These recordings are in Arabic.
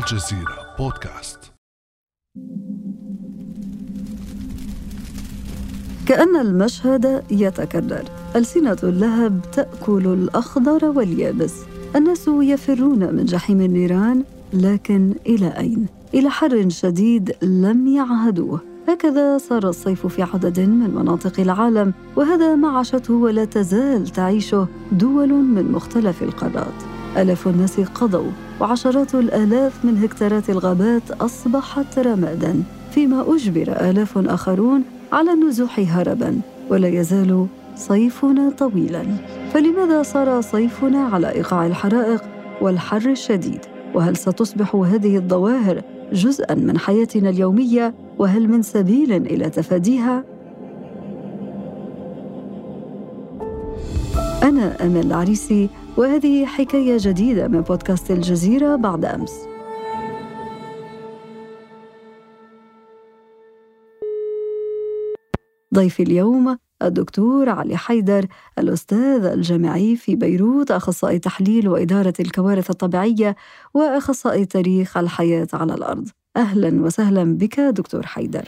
الجزيرة بودكاست. كأن المشهد يتكرر. ألسنة اللهب تأكل الأخضر واليابس. الناس يفرون من جحيم النيران لكن إلى أين؟ إلى حر شديد لم يعهدوه. هكذا صار الصيف في عدد من مناطق العالم وهذا ما عاشته ولا تزال تعيشه دول من مختلف القارات. آلاف الناس قضوا وعشرات الآلاف من هكتارات الغابات أصبحت رمادا فيما أجبر آلاف آخرون على النزوح هربا ولا يزال صيفنا طويلا. فلماذا صار صيفنا على إيقاع الحرائق والحر الشديد؟ وهل ستصبح هذه الظواهر جزءا من حياتنا اليومية؟ وهل من سبيل إلى تفاديها؟ أنا أمل العريسي وهذه حكاية جديدة من بودكاست الجزيرة بعد أمس. ضيفي اليوم الدكتور علي حيدر الأستاذ الجامعي في بيروت أخصائي تحليل وإدارة الكوارث الطبيعية وأخصائي تاريخ الحياة على الأرض. أهلا وسهلا بك دكتور حيدر.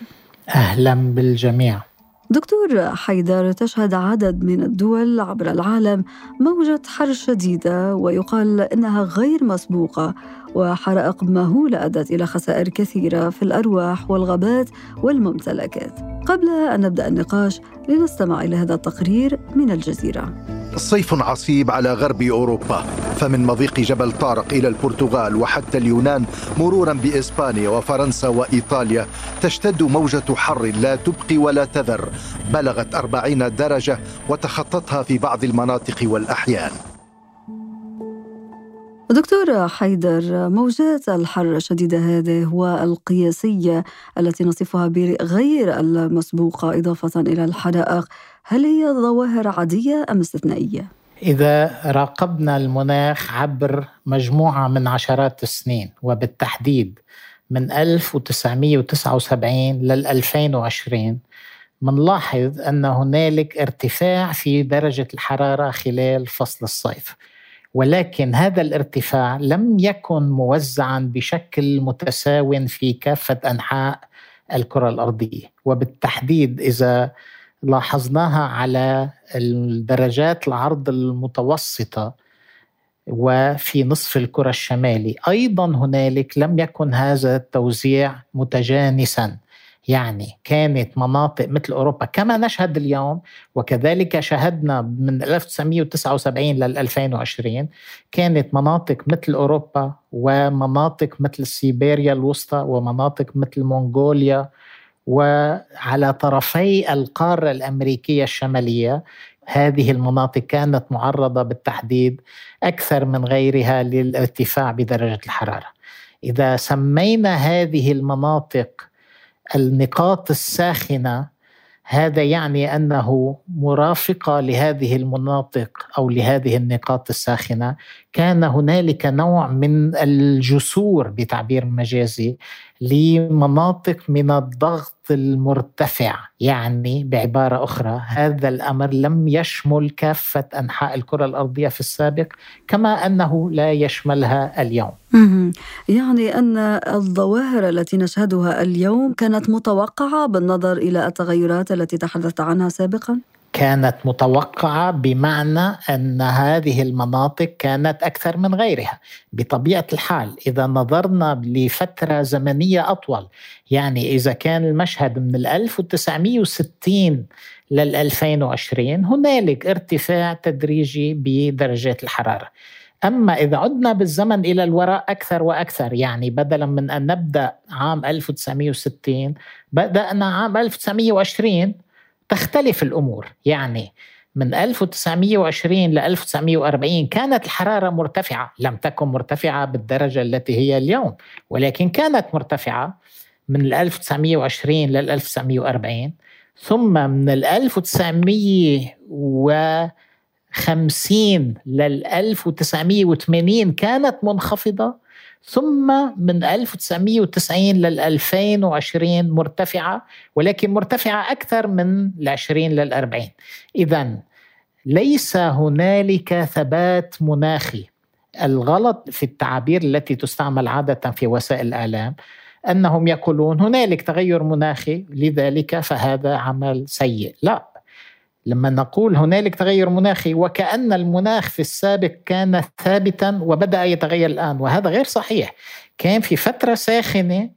أهلا بالجميع. دكتور حيدر تشهد عدد من الدول عبر العالم موجة حر شديدة ويقال إنها غير مسبوقة وحرائق مهولة أدت إلى خسائر كثيرة في الأرواح والغابات والممتلكات. قبل أن نبدأ النقاش لنستمع إلى هذا التقرير من الجزيرة. صيف عصيب على غرب أوروبا. فمن مضيق جبل طارق إلى البرتغال وحتى اليونان مرورا بإسبانيا وفرنسا وإيطاليا تشتد موجة حر لا تبقي ولا تذر بلغت أربعين درجة وتخطتها في بعض المناطق والأحيان. دكتور حيدر موجات الحر الشديدة هذه والقياسية التي نصفها بغير المسبوقة إضافة إلى الحرائق هل هي ظواهر عادية أم استثنائية؟ إذا راقبنا المناخ عبر مجموعة من عشرات السنين وبالتحديد من 1979 لل 2020 منلاحظ أن هنالك ارتفاع في درجة الحرارة خلال فصل الصيف ولكن هذا الارتفاع لم يكن موزعا بشكل متساو في كافة أنحاء الكرة الأرضية. وبالتحديد إذا لاحظناها على الدرجات العرض المتوسطة وفي نصف الكرة الشمالي أيضا هنالك لم يكن هذا التوزيع متجانسا. يعني كانت مناطق مثل أوروبا كما نشهد اليوم وكذلك شهدنا من 1979 لل 2020 كانت مناطق مثل أوروبا ومناطق مثل سيبيريا الوسطى ومناطق مثل منغوليا وعلى طرفي القارة الأمريكية الشمالية هذه المناطق كانت معرضة بالتحديد أكثر من غيرها للارتفاع بدرجة الحرارة. إذا سمينا هذه المناطق النقاط الساخنة هذا يعني أنه مرافقة لهذه المناطق أو لهذه النقاط الساخنة. كان هنالك نوع من الجسور بتعبير مجازي لمناطق من الضغط المرتفع يعني بعبارة أخرى هذا الأمر لم يشمل كافة أنحاء الكرة الأرضية في السابق كما أنه لا يشملها اليوم. يعني أن الظواهر التي نشهدها اليوم كانت متوقعة بالنظر إلى التغيرات التي تحدثت عنها سابقا؟ كانت متوقعة بمعنى أن هذه المناطق كانت أكثر من غيرها. بطبيعة الحال إذا نظرنا لفترة زمنية أطول يعني إذا كان المشهد من 1960 لل 2020 هنالك ارتفاع تدريجي بدرجات الحرارة. أما إذا عدنا بالزمن إلى الوراء أكثر وأكثر يعني بدلا من أن نبدأ عام 1960 بدأنا عام 1920 تختلف الأمور. يعني من 1920 ل 1940 كانت الحرارة مرتفعة. لم تكن مرتفعة بالدرجة التي هي اليوم. ولكن كانت مرتفعة من 1920 لل 1940 ثم من 1950 لل 1980 كانت منخفضة. ثم من 1990 لل 2020 مرتفعة ولكن مرتفعة أكثر من ال 20 لل 40 إذا ليس هنالك ثبات مناخي. الغلط في التعابير التي تستعمل عادة في وسائل الإعلام أنهم يقولون هنالك تغير مناخي لذلك فهذا عمل سيء. لا. لما نقول هنالك تغير مناخي وكأن المناخ في السابق كان ثابتا وبدأ يتغير الآن وهذا غير صحيح. كان في فترة ساخنة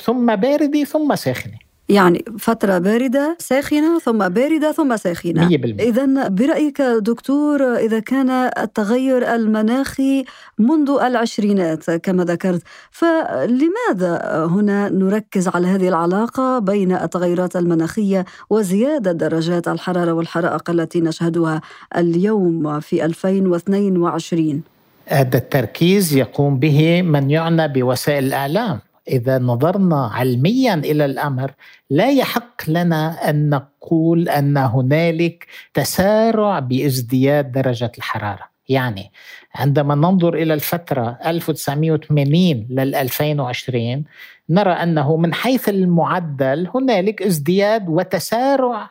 ثم باردة ثم ساخنة. يعني فترة باردة ساخنة ثم باردة ثم ساخنة. إذا برأيك دكتور إذا كان التغير المناخي منذ العشرينات كما ذكرت فلماذا هنا نركز على هذه العلاقة بين التغيرات المناخية وزيادة درجات الحرارة والحرائق التي نشهدها اليوم في 2022 هذا التركيز يقوم به من يعنى بوسائل الإعلام. إذا نظرنا علميا إلى الأمر لا يحق لنا أن نقول أن هنالك تسارع بازدياد درجه الحرارة. يعني عندما ننظر إلى الفترة 1980 لل 2020 نرى أنه من حيث المعدل هنالك ازدياد وتسارع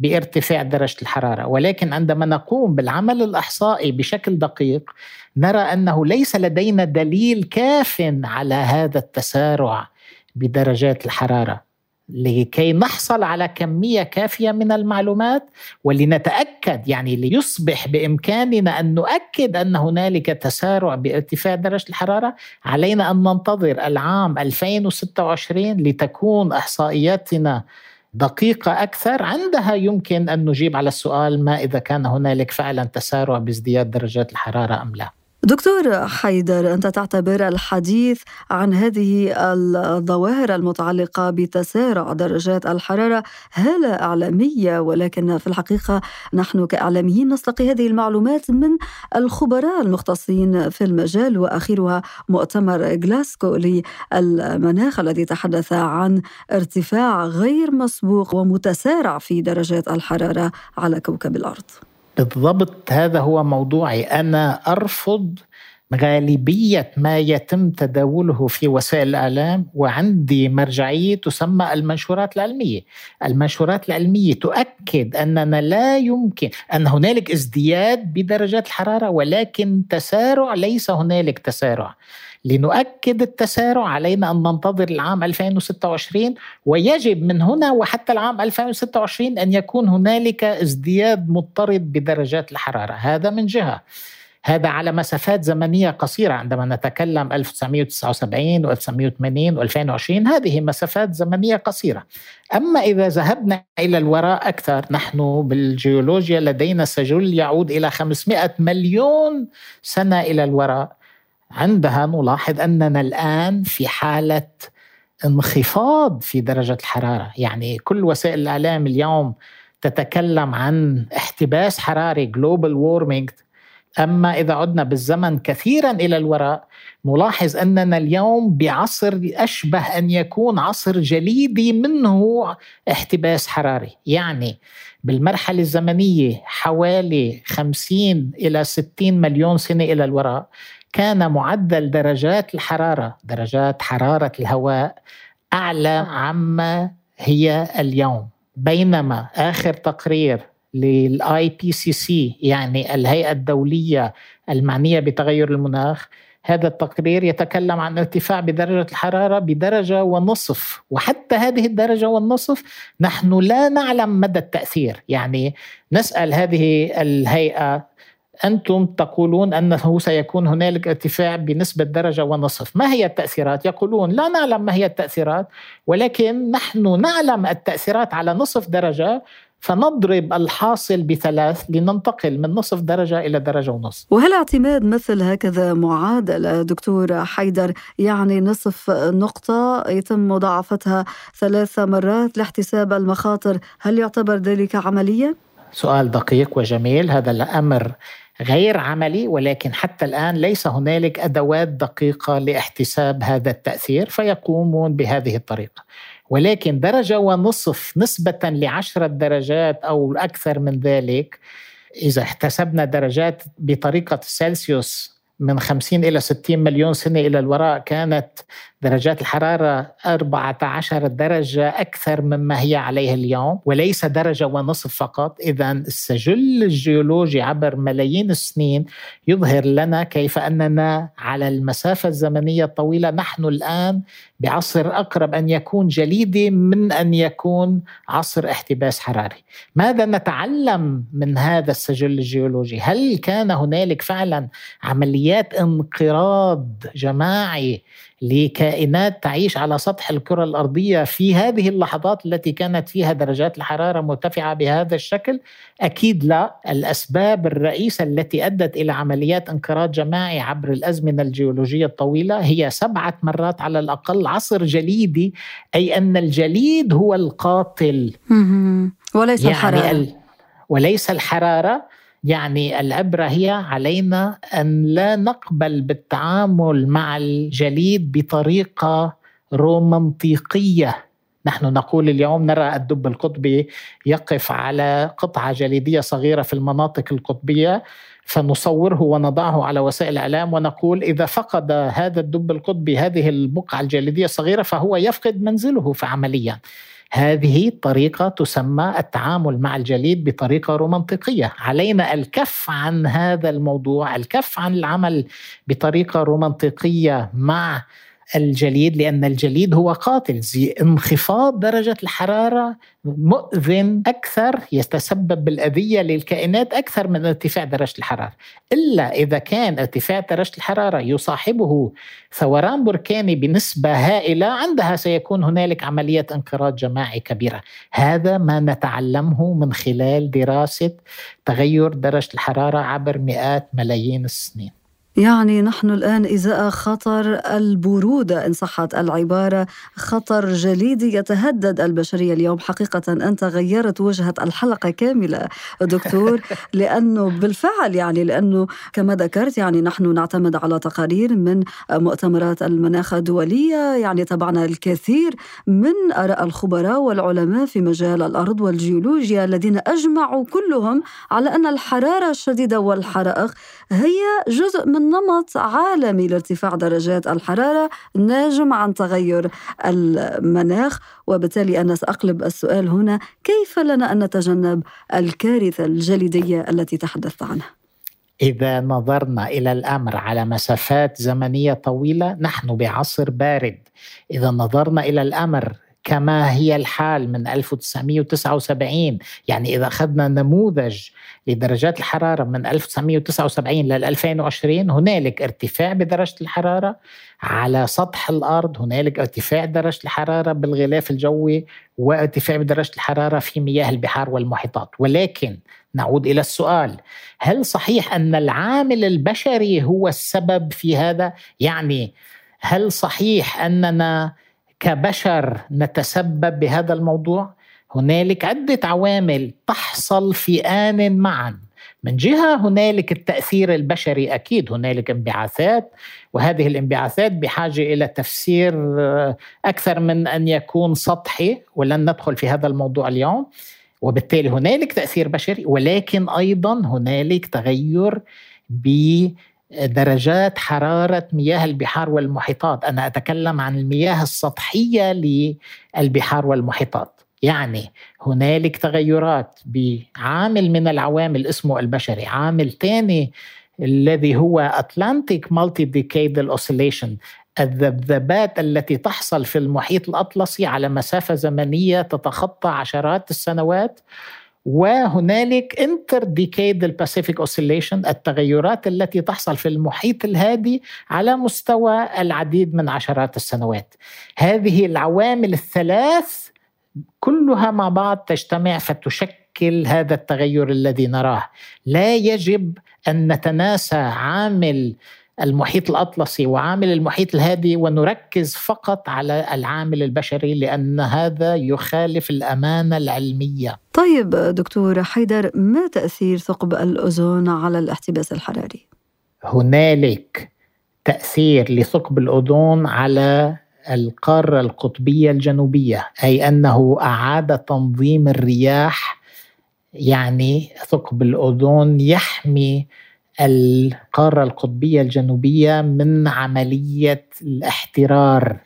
بارتفاع درجة الحرارة. ولكن عندما نقوم بالعمل الإحصائي بشكل دقيق نرى أنه ليس لدينا دليل كاف على هذا التسارع بدرجات الحرارة. لكي نحصل على كمية كافية من المعلومات ولنتأكد يعني ليصبح بإمكاننا أن نؤكد أن هنالك تسارع بارتفاع درجة الحرارة علينا أن ننتظر العام 2026 لتكون إحصائياتنا دقيقة أكثر. عندها يمكن أن نجيب على السؤال ما إذا كان هنالك فعلا تسارع بازدياد درجات الحرارة أم لا. دكتور حيدر أنت تعتبر الحديث عن هذه الظواهر المتعلقة بتسارع درجات الحرارة هالة إعلامية ولكن في الحقيقة نحن كإعلاميين نستقي هذه المعلومات من الخبراء المختصين في المجال وآخرها مؤتمر جلاسكو للمناخ الذي تحدث عن ارتفاع غير مسبوق ومتسارع في درجات الحرارة على كوكب الأرض. بالضبط هذا هو موضوعي أنا أرفض غالبية ما يتم تداوله في وسائل الإعلام وعندي مرجعية تسمى المنشورات العلمية. المنشورات العلمية تؤكد أننا لا يمكن أن هنالك ازدياد بدرجات الحرارة ولكن تسارع ليس هنالك تسارع. لنؤكد التسارع علينا أن ننتظر العام 2026 ويجب من هنا وحتى العام 2026 أن يكون هنالك ازدياد مضطرد بدرجات الحرارة. هذا من جهة. هذا على مسافات زمنية قصيرة عندما نتكلم 1979 و1980 و2020 هذه مسافات زمنية قصيرة. أما إذا ذهبنا إلى الوراء أكثر نحن بالجيولوجيا لدينا سجل يعود إلى 500 مليون سنة إلى الوراء. عندها نلاحظ أننا الآن في حالة انخفاض في درجة الحرارة، يعني كل وسائل الإعلام اليوم تتكلم عن احتباس حراري global warming أما إذا عدنا بالزمن كثيرا إلى الوراء نلاحظ أننا اليوم بعصر أشبه أن يكون عصر جليدي منه احتباس حراري، يعني بالمرحلة الزمنية حوالي 50 إلى 60 مليون سنة إلى الوراء. كان معدل درجات الحرارة. درجات حرارة الهواء أعلى عما هي اليوم. بينما آخر تقرير لل IPCC يعني الهيئة الدولية المعنية بتغير المناخ هذا التقرير يتكلم عن ارتفاع بدرجة الحرارة بدرجة ونصف. وحتى هذه الدرجة والنصف نحن لا نعلم مدى التأثير. يعني نسأل هذه الهيئة أنتم تقولون أنه سيكون هنالك ارتفاع بنسبة درجة ونصف ما هي التأثيرات؟ يقولون لا نعلم ما هي التأثيرات ولكن نحن نعلم التأثيرات على نصف درجة فنضرب الحاصل بثلاث لننتقل من نصف درجة إلى درجة ونصف وهل اعتماد مثل هكذا معادلة دكتور حيدر يعني نصف نقطة يتم مضاعفتها ثلاث مرات لاحتساب المخاطر هل يعتبر ذلك عمليا؟ سؤال دقيق وجميل هذا الأمر غير عملي ولكن حتى الآن ليس هنالك أدوات دقيقة لاحتساب هذا التأثير فيقومون بهذه الطريقة. ولكن درجة ونصف نسبة لعشرة درجات أو أكثر من ذلك إذا احتسبنا درجات بطريقة سلسيوس من 50 إلى 60 مليون سنة إلى الوراء كانت درجات الحرارة 14 درجة أكثر مما هي عليه اليوم وليس درجة ونصف فقط. إذا السجل الجيولوجي عبر ملايين السنين يظهر لنا كيف أننا على المسافة الزمنية الطويلة نحن الآن بعصر أقرب أن يكون جليدي من أن يكون عصر احتباس حراري. ماذا نتعلم من هذا السجل الجيولوجي؟ هل كان هنالك فعلا عمليات انقراض جماعي لكائنات تعيش على سطح الكرة الأرضية في هذه اللحظات التي كانت فيها درجات الحرارة مرتفعة بهذا الشكل؟ أكيد لا، الأسباب الرئيسة التي أدت إلى عمليات انقراض جماعي عبر الأزمنة الجيولوجية الطويلة هي سبعة مرات على الأقل عصر جليدي أي أن الجليد هو القاتل. وليس يعني الحرارة. وليس الحرارة. يعني العبره هي علينا أن لا نقبل بالتعامل مع الجليد بطريقة رومانطيقيه نحن نقول اليوم نرى الدب القطبي يقف على قطعة جليدية صغيرة في المناطق القطبية فنصوره ونضعه على وسائل الإعلام ونقول إذا فقد هذا الدب القطبي هذه البقعه الجليدية الصغيرة فهو يفقد منزله فعمليا. هذه طريقة تسمى التعامل مع الجليد بطريقة رومانطيقية علينا الكف عن هذا الموضوع الكف عن العمل بطريقة رومانطيقية مع الجليد لأن الجليد هو قاتل انخفاض درجة الحرارة مؤذن أكثر يتسبب بالأذية للكائنات أكثر من ارتفاع درجة الحرارة. إلا إذا كان ارتفاع درجة الحرارة يصاحبه ثوران بركاني بنسبة هائلة عندها سيكون هنالك عملية انقراض جماعي كبيرة. هذا ما نتعلمه من خلال دراسة تغير درجة الحرارة عبر مئات ملايين السنين. يعني نحن الآن إزاء خطر البرودة. إن صحت العبارة خطر جليدي يتهدد البشرية اليوم. حقيقة أنت غيرت وجهة الحلقة كاملة. دكتور لأنه بالفعل يعني لأنه كما ذكرت يعني نحن نعتمد على تقارير من مؤتمرات المناخ الدولية يعني تبعنا الكثير من آراء الخبراء والعلماء في مجال الأرض والجيولوجيا الذين أجمعوا كلهم على أن الحرارة الشديدة والحرائق هي جزء من نمط عالمي لارتفاع درجات الحرارة ناجم عن تغير المناخ وبالتالي أنا سأقلب السؤال هنا كيف لنا أن نتجنب الكارثة الجليدية التي تحدثت عنها؟ إذا نظرنا إلى الأمر على مسافات زمنية طويلة نحن بعصر بارد إذا نظرنا إلى الأمر كما هي الحال من 1979 يعني إذا أخذنا نموذج لدرجات الحرارة من 1979 لل 2020 هنالك ارتفاع بدرجة الحرارة على سطح الأرض هنالك ارتفاع درجة الحرارة بالغلاف الجوي وارتفاع بدرجة الحرارة في مياه البحار والمحيطات ولكن نعود إلى السؤال هل صحيح أن العامل البشري هو السبب في هذا؟ يعني هل صحيح أننا كبشر نتسبب بهذا الموضوع؟ هنالك عدة عوامل تحصل في آن معا. من جهة هنالك التأثير البشري أكيد هنالك انبعاثات وهذه الانبعاثات بحاجة إلى تفسير آه، أكثر من أن يكون سطحي ولن ندخل في هذا الموضوع اليوم. وبالتالي هنالك تأثير بشري ولكن أيضا هنالك تغير درجات حرارة مياه البحار والمحيطات. أنا أتكلم عن المياه السطحية للبحار والمحيطات. يعني هنالك تغيرات بعامل من العوامل اسمه البشري. عامل ثاني الذي هو Atlantic Multi Decadal Oscillation. الذبذبات التي تحصل في المحيط الأطلسي على مسافة زمنية تتخطى عشرات السنوات. وهنالك Interdecadal Pacific Oscillation التغيرات التي تحصل في المحيط الهادي على مستوى العديد من عشرات السنوات. هذه العوامل الثلاث كلها مع بعض تجتمع فتشكل هذا التغير الذي نراه. لا يجب أن نتناسى عامل المحيط الأطلسي وعامل المحيط الهادي ونركز فقط على العامل البشري لأن هذا يخالف الأمانة العلمية. طيب دكتور حيدر ما تأثير ثقب الأوزون على الاحتباس الحراري؟ هنالك تأثير لثقب الأوزون على القارة القطبية الجنوبية أي أنه أعاد تنظيم الرياح يعني ثقب الأوزون يحمي القارة القطبية الجنوبية من عملية الاحترار.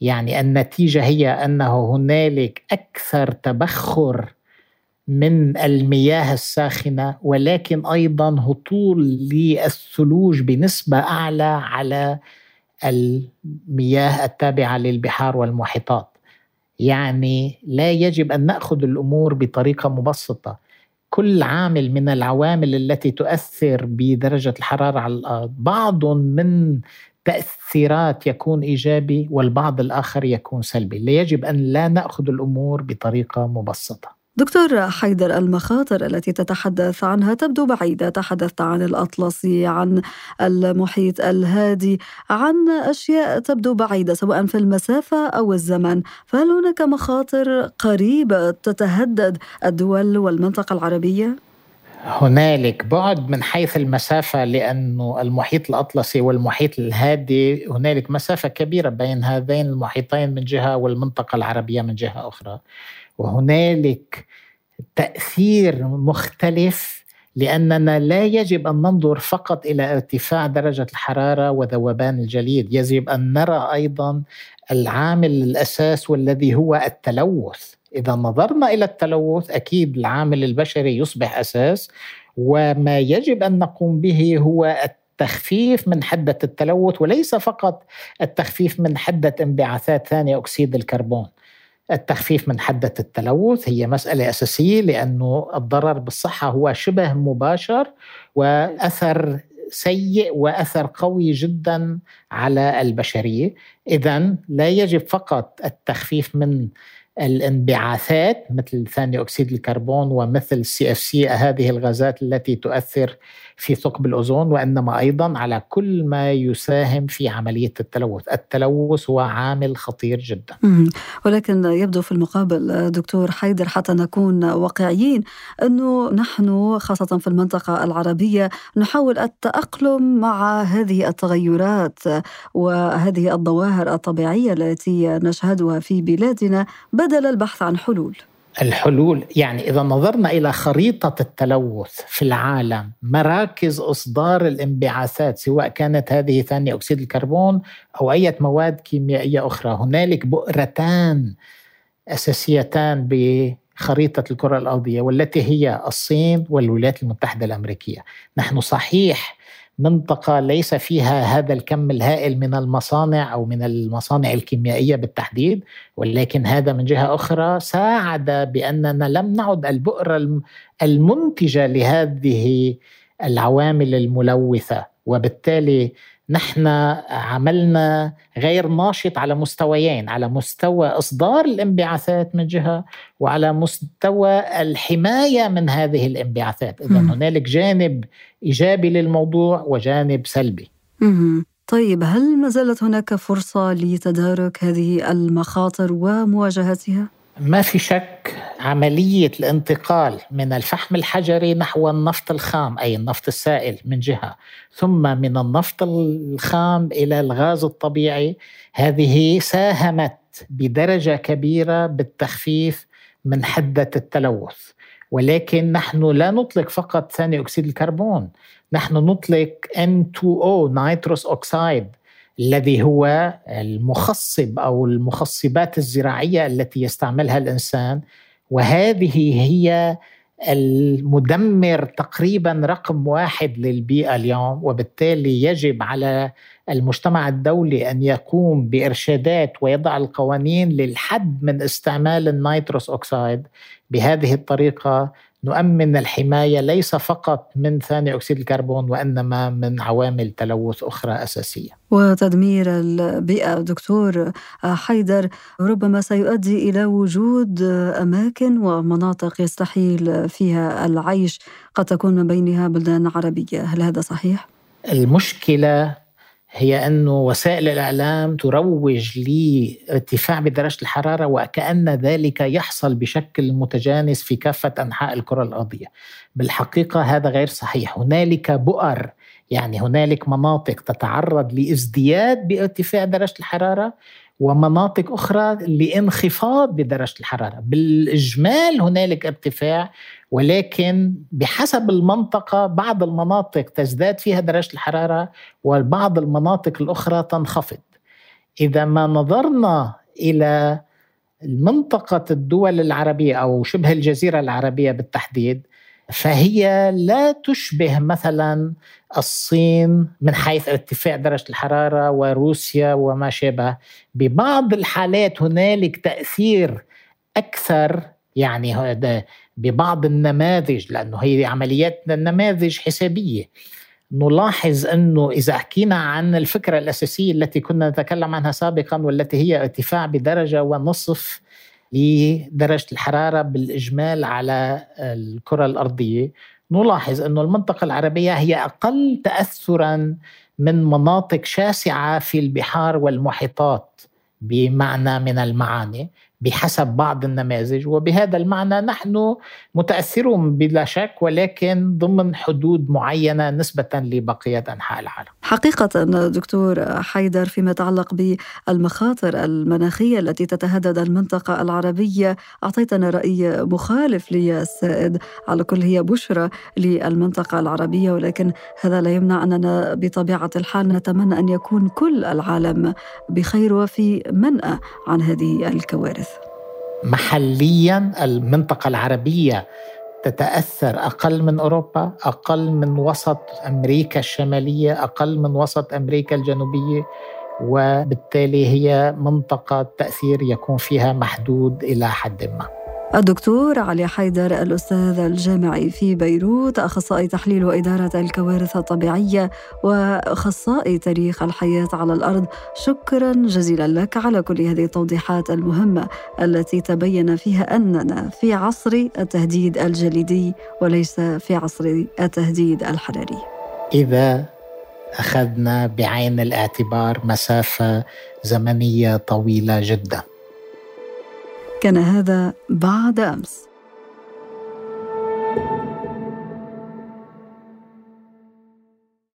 يعني النتيجة هي أنه هنالك أكثر تبخر من المياه الساخنة ولكن أيضا هطول للثلوج بنسبة أعلى على المياه التابعة للبحار والمحيطات. يعني لا يجب أن نأخذ الأمور بطريقة مبسطة. كل عامل من العوامل التي تؤثر بدرجة الحرارة على الأرض. بعض من تأثيرات يكون إيجابي والبعض الآخر يكون سلبي. يجب أن لا نأخذ الأمور بطريقة مبسطة. دكتور حيدر المخاطر التي تتحدث عنها تبدو بعيدة تحدثت عن الأطلسي عن المحيط الهادي عن أشياء تبدو بعيدة سواء في المسافة أو الزمن فهل هناك مخاطر قريبة تتهدد الدول والمنطقة العربية؟ هنالك بعد من حيث المسافة لأنه المحيط الأطلسي والمحيط الهادي هنالك مسافة كبيرة بين هذين المحيطين من جهة والمنطقة العربية من جهة أخرى. وهنالك تأثير مختلف لأننا لا يجب أن ننظر فقط إلى ارتفاع درجة الحرارة وذوبان الجليد، يجب أن نرى أيضا العامل الأساس والذي هو التلوث، إذا نظرنا إلى التلوث أكيد العامل البشري يصبح أساس وما يجب أن نقوم به هو التخفيف من حدة التلوث وليس فقط التخفيف من حدة انبعاثات ثاني أكسيد الكربون. التخفيف من حدة التلوث هي مسألة أساسية لأنه الضرر بالصحة هو شبه مباشر وأثر سيء وأثر قوي جدا على البشرية، اذا لا يجب فقط التخفيف من الانبعاثات مثل ثاني أكسيد الكربون ومثل ال CFC هذه الغازات التي تؤثر في ثقب الأوزون وإنما أيضا على كل ما يساهم في عملية التلوث، التلوث هو عامل خطير جدا. ولكن يبدو في المقابل دكتور حيدر حتى نكون واقعيين أنه نحن خاصة في المنطقة العربية نحاول التأقلم مع هذه التغيرات وهذه الظواهر الطبيعية التي نشهدها في بلادنا بدل البحث عن حلول. الحلول يعني إذا نظرنا إلى خريطة التلوث في العالم مراكز إصدار الانبعاثات سواء كانت هذه ثاني أكسيد الكربون أو أي مواد كيميائية أخرى هنالك بؤرتان أساسيتان بخريطة الكرة الأرضية والتي هي الصين والولايات المتحدة الأمريكية نحن صحيح منطقة ليس فيها هذا الكم الهائل من المصانع أو من المصانع الكيميائية بالتحديد ولكن هذا من جهة أخرى ساعد بأننا لم نعد البؤرة المنتجة لهذه العوامل الملوثة وبالتالي نحن عملنا غير ناشط على مستويين على مستوى إصدار الانبعاثات من جهة وعلى مستوى الحماية من هذه الانبعاثات. اذا هنالك جانب إيجابي للموضوع وجانب سلبي. طيب هل ما زالت هناك فرصة لتدارك هذه المخاطر ومواجهتها؟ ما في شك عملية الانتقال من الفحم الحجري نحو النفط الخام أي النفط السائل من جهة ثم من النفط الخام إلى الغاز الطبيعي. هذه ساهمت بدرجة كبيرة بالتخفيف من حدة التلوث. ولكن نحن لا نطلق فقط ثاني أكسيد الكربون نحن نطلق N2O nitrous oxide الذي هو المخصب أو المخصبات الزراعية التي يستعملها الإنسان. وهذه هي المدمر تقريبا رقم واحد للبيئة اليوم وبالتالي يجب على المجتمع الدولي أن يقوم بإرشادات ويضع القوانين للحد من استعمال ال nitrous oxide بهذه الطريقة نؤمن الحماية ليس فقط من ثاني أكسيد الكربون وإنما من عوامل تلوث أخرى أساسية. وتدمير البيئة دكتور حيدر ربما سيؤدي إلى وجود أماكن ومناطق يستحيل فيها العيش قد تكون من بينها بلدان عربية، هل هذا صحيح؟ المشكلة هي أنه وسائل الإعلام تروج لارتفاع بدرجة الحرارة وكأن ذلك يحصل بشكل متجانس في كافة أنحاء الكرة الأرضية. بالحقيقة هذا غير صحيح، هنالك بؤر يعني هنالك مناطق تتعرض لازدياد بارتفاع درجة الحرارة ومناطق أخرى لانخفاض بدرجة الحرارة. بالإجمال هنالك ارتفاع ولكن بحسب المنطقة بعض المناطق تزداد فيها درجة الحرارة وبعض المناطق الأخرى تنخفض. إذا ما نظرنا إلى منطقة الدول العربية أو شبه الجزيرة العربية بالتحديد فهي لا تشبه مثلا الصين من حيث ارتفاع درجة الحرارة وروسيا وما شابه. ببعض الحالات هنالك تأثير أكثر يعني ببعض النماذج لأنه هي عمليات نماذج حسابية. نلاحظ أنه إذا حكينا عن الفكرة الأساسية التي كنا نتكلم عنها سابقا والتي هي ارتفاع بدرجة ونصف لدرجة الحرارة بالإجمال على الكرة الأرضية. نلاحظ أن المنطقة العربية هي أقل تأثرا من مناطق شاسعة في البحار والمحيطات بمعنى من المعاني. بحسب بعض النماذج وبهذا المعنى نحن متأثرون بلا شك ولكن ضمن حدود معينة نسبة لبقية أنحاء العالم. حقيقة دكتور حيدر فيما يتعلق بالمخاطر المناخية التي تتهدد المنطقة العربية أعطيتنا رأي مخالف للسائد على كل هي بشرى للمنطقة العربية ولكن هذا لا يمنع أننا بطبيعة الحال نتمنى أن يكون كل العالم بخير وفي منأى عن هذه الكوارث. محليا المنطقة العربية تتأثر أقل من أوروبا أقل من وسط أمريكا الشمالية أقل من وسط أمريكا الجنوبية وبالتالي هي منطقة تأثير يكون فيها محدود إلى حد ما. الدكتور علي حيدر الأستاذ الجامعي في بيروت أخصائي تحليل وإدارة الكوارث الطبيعية وأخصائي تاريخ الحياة على الأرض. شكرا جزيلا لك على كل هذه التوضيحات المهمة التي تبين فيها أننا في عصر التهديد الجليدي وليس في عصر التهديد الحراري. إذا أخذنا بعين الاعتبار مسافة زمنية طويلة جداً. كان هذا بعد أمس.